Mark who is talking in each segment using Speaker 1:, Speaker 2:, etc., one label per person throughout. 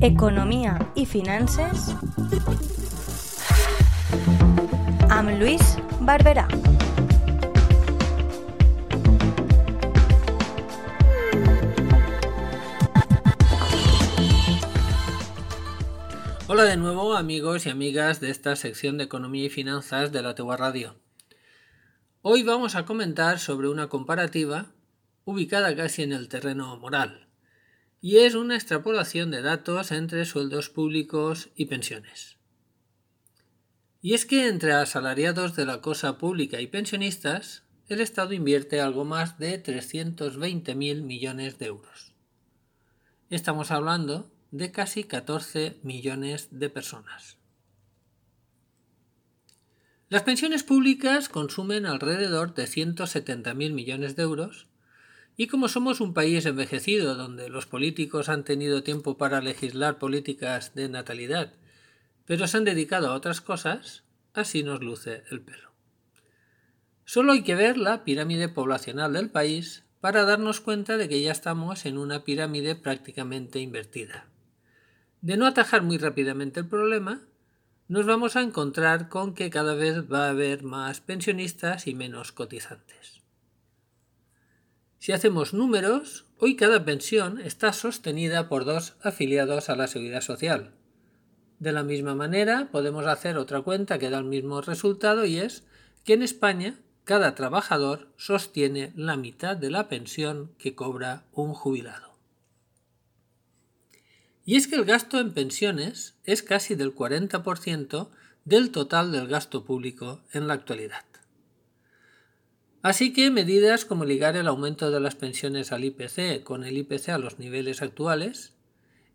Speaker 1: Economia i finances amb Lluís Barberà.
Speaker 2: Hola de nuevo amigos y amigas de esta sección de Economía y Finanzas de la Tegua Radio. Hoy vamos a comentar sobre una comparativa ubicada casi en el terreno moral, y es una extrapolación de datos entre sueldos públicos y pensiones. Y es que entre asalariados de la cosa pública y pensionistas, el Estado invierte algo más de 320.000 millones de euros. Estamos hablando de casi 14 millones de personas. Las pensiones públicas consumen alrededor de 170.000 millones de euros y como somos un país envejecido donde los políticos han tenido tiempo para legislar políticas de natalidad, pero se han dedicado a otras cosas, así nos luce el pelo. Solo hay que ver la pirámide poblacional del país para darnos cuenta de que ya estamos en una pirámide prácticamente invertida de no atajar muy rápidamente el problema, nos vamos a encontrar con que cada vez va a haber más pensionistas y menos cotizantes. Si hacemos números, hoy cada pensión está sostenida por dos afiliados a la seguridad social. De la misma manera, podemos hacer otra cuenta que da el mismo resultado y es que en España cada trabajador sostiene la mitad de la pensión que cobra un jubilado. Y es que el gasto en pensiones es casi del 40% del total del gasto público en la actualidad. Así que medidas como ligar el aumento de las pensiones al IPC con el IPC a los niveles actuales,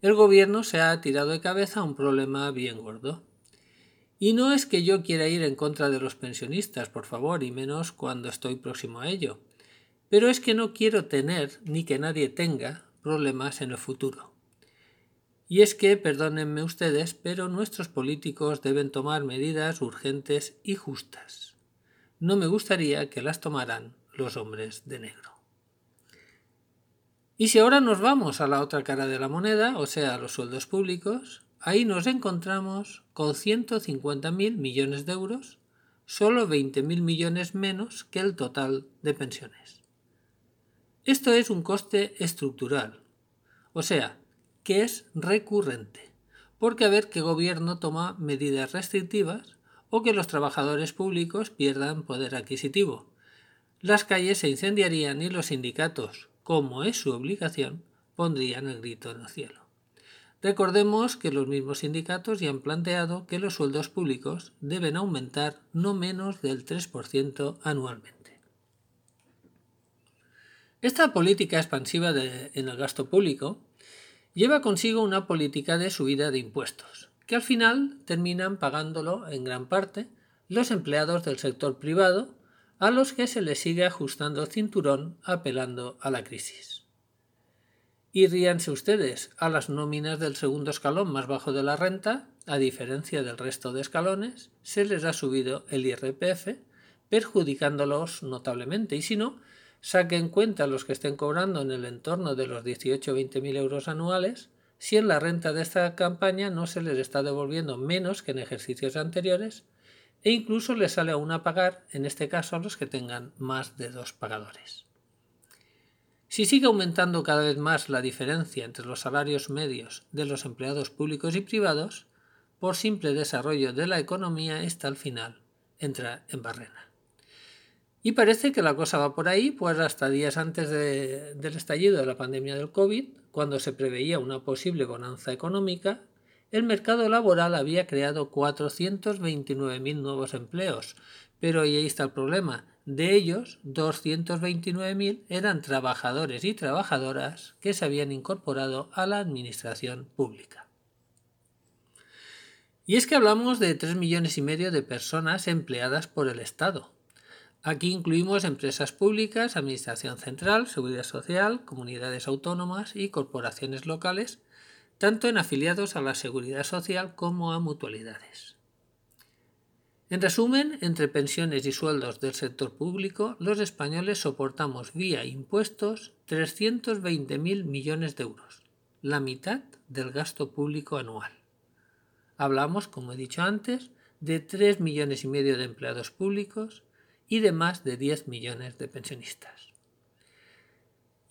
Speaker 2: el gobierno se ha tirado de cabeza a un problema bien gordo. Y no es que yo quiera ir en contra de los pensionistas, por favor, y menos cuando estoy próximo a ello, pero es que no quiero tener, ni que nadie tenga, problemas en el futuro. Y es que, perdónenme ustedes, pero nuestros políticos deben tomar medidas urgentes y justas. No me gustaría que las tomaran los hombres de negro. Y si ahora nos vamos a la otra cara de la moneda, o sea, a los sueldos públicos, ahí nos encontramos con 150.000 millones de euros, solo 20.000 millones menos que el total de pensiones. Esto es un coste estructural, o sea, que es recurrente, porque a ver qué gobierno toma medidas restrictivas o que los trabajadores públicos pierdan poder adquisitivo. Las calles se incendiarían y los sindicatos, como es su obligación, pondrían el grito en el cielo. Recordemos que los mismos sindicatos ya han planteado que los sueldos públicos deben aumentar no menos del 3% anualmente. Esta política expansiva en el gasto público lleva consigo una política de subida de impuestos, que al final terminan pagándolo en gran parte los empleados del sector privado, a los que se les sigue ajustando cinturón apelando a la crisis. Y ríanse ustedes, a las nóminas del segundo escalón más bajo de la renta, a diferencia del resto de escalones, se les ha subido el IRPF, perjudicándolos notablemente, y si no, Saquen cuenta los que estén cobrando en el entorno de los 18 o 20 mil euros anuales si en la renta de esta campaña no se les está devolviendo menos que en ejercicios anteriores e incluso les sale aún a pagar, en este caso a los que tengan más de dos pagadores. Si sigue aumentando cada vez más la diferencia entre los salarios medios de los empleados públicos y privados, por simple desarrollo de la economía, esta al final entra en barrena. Y parece que la cosa va por ahí, pues hasta días antes del estallido de la pandemia del COVID, cuando se preveía una posible bonanza económica, el mercado laboral había creado 429.000 nuevos empleos, pero ahí está el problema. De ellos, 229.000 eran trabajadores y trabajadoras que se habían incorporado a la administración pública. Y es que hablamos de 3 millones y medio de personas empleadas por el Estado, Aquí incluimos empresas públicas, Administración Central, Seguridad Social, comunidades autónomas y corporaciones locales, tanto en afiliados a la Seguridad Social como a mutualidades. En resumen, entre pensiones y sueldos del sector público, los españoles soportamos vía impuestos 320.000 millones de euros, la mitad del gasto público anual. Hablamos, como he dicho antes, de 3 millones y medio de empleados públicos y de más de 10 millones de pensionistas.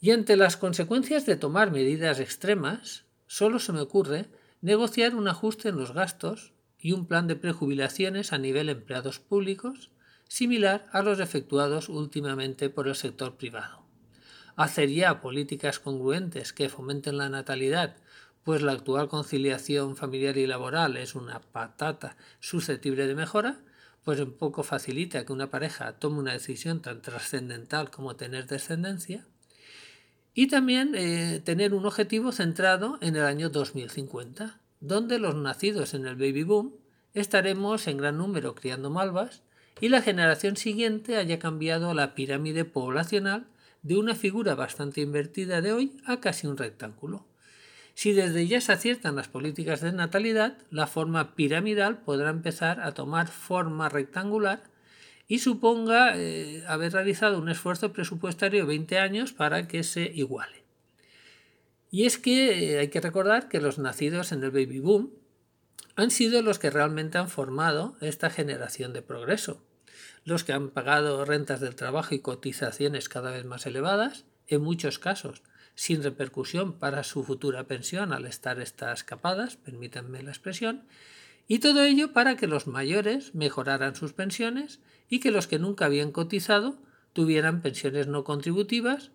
Speaker 2: Y ante las consecuencias de tomar medidas extremas, solo se me ocurre negociar un ajuste en los gastos y un plan de prejubilaciones a nivel empleados públicos similar a los efectuados últimamente por el sector privado. Hacer ya políticas congruentes que fomenten la natalidad, pues la actual conciliación familiar y laboral es una patata susceptible de mejora, pues un poco facilita que una pareja tome una decisión tan trascendental como tener descendencia, y también eh, tener un objetivo centrado en el año 2050, donde los nacidos en el baby boom estaremos en gran número criando malvas y la generación siguiente haya cambiado la pirámide poblacional de una figura bastante invertida de hoy a casi un rectángulo. Si desde ya se aciertan las políticas de natalidad, la forma piramidal podrá empezar a tomar forma rectangular y suponga eh, haber realizado un esfuerzo presupuestario de 20 años para que se iguale. Y es que eh, hay que recordar que los nacidos en el baby boom han sido los que realmente han formado esta generación de progreso, los que han pagado rentas del trabajo y cotizaciones cada vez más elevadas, en muchos casos sin repercusión para su futura pensión al estar estas capadas, permítanme la expresión, y todo ello para que los mayores mejoraran sus pensiones y que los que nunca habían cotizado tuvieran pensiones no contributivas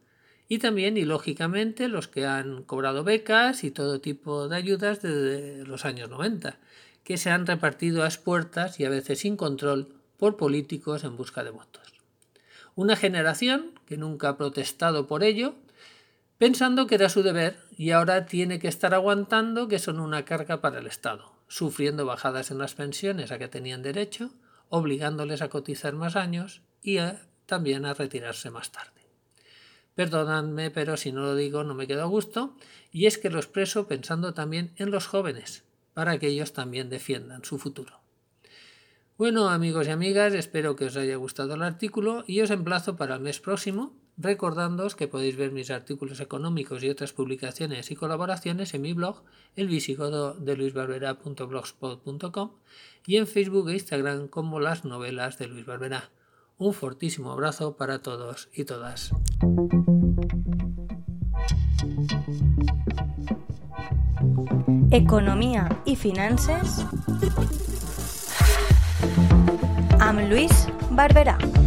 Speaker 2: y también y lógicamente los que han cobrado becas y todo tipo de ayudas desde los años 90, que se han repartido a expuertas y a veces sin control por políticos en busca de votos. Una generación que nunca ha protestado por ello pensando que era su deber y ahora tiene que estar aguantando que son una carga para el Estado, sufriendo bajadas en las pensiones a que tenían derecho, obligándoles a cotizar más años y también a retirarse más tarde. Perdonadme, pero si no lo digo no me quedo a gusto, y es que lo expreso pensando también en los jóvenes, para que ellos también defiendan su futuro. Bueno, amigos y amigas, espero que os haya gustado el artículo y os emplazo para el mes próximo recordándoos que podéis ver mis artículos económicos y otras publicaciones y colaboraciones en mi blog, el visigodo de luisbarbera.blogspot.com y en Facebook e Instagram como las novelas de Luis Barberá. Un fortísimo abrazo para todos y todas.
Speaker 1: Economía y finanzas amb Luis Barberà.